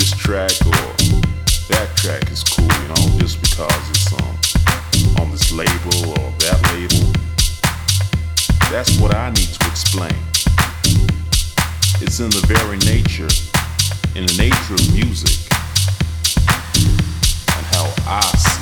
track or that track is cool, you know, just because it's um, on this label or that label. That's what I need to explain. It's in the very nature, in the nature of music, and how I see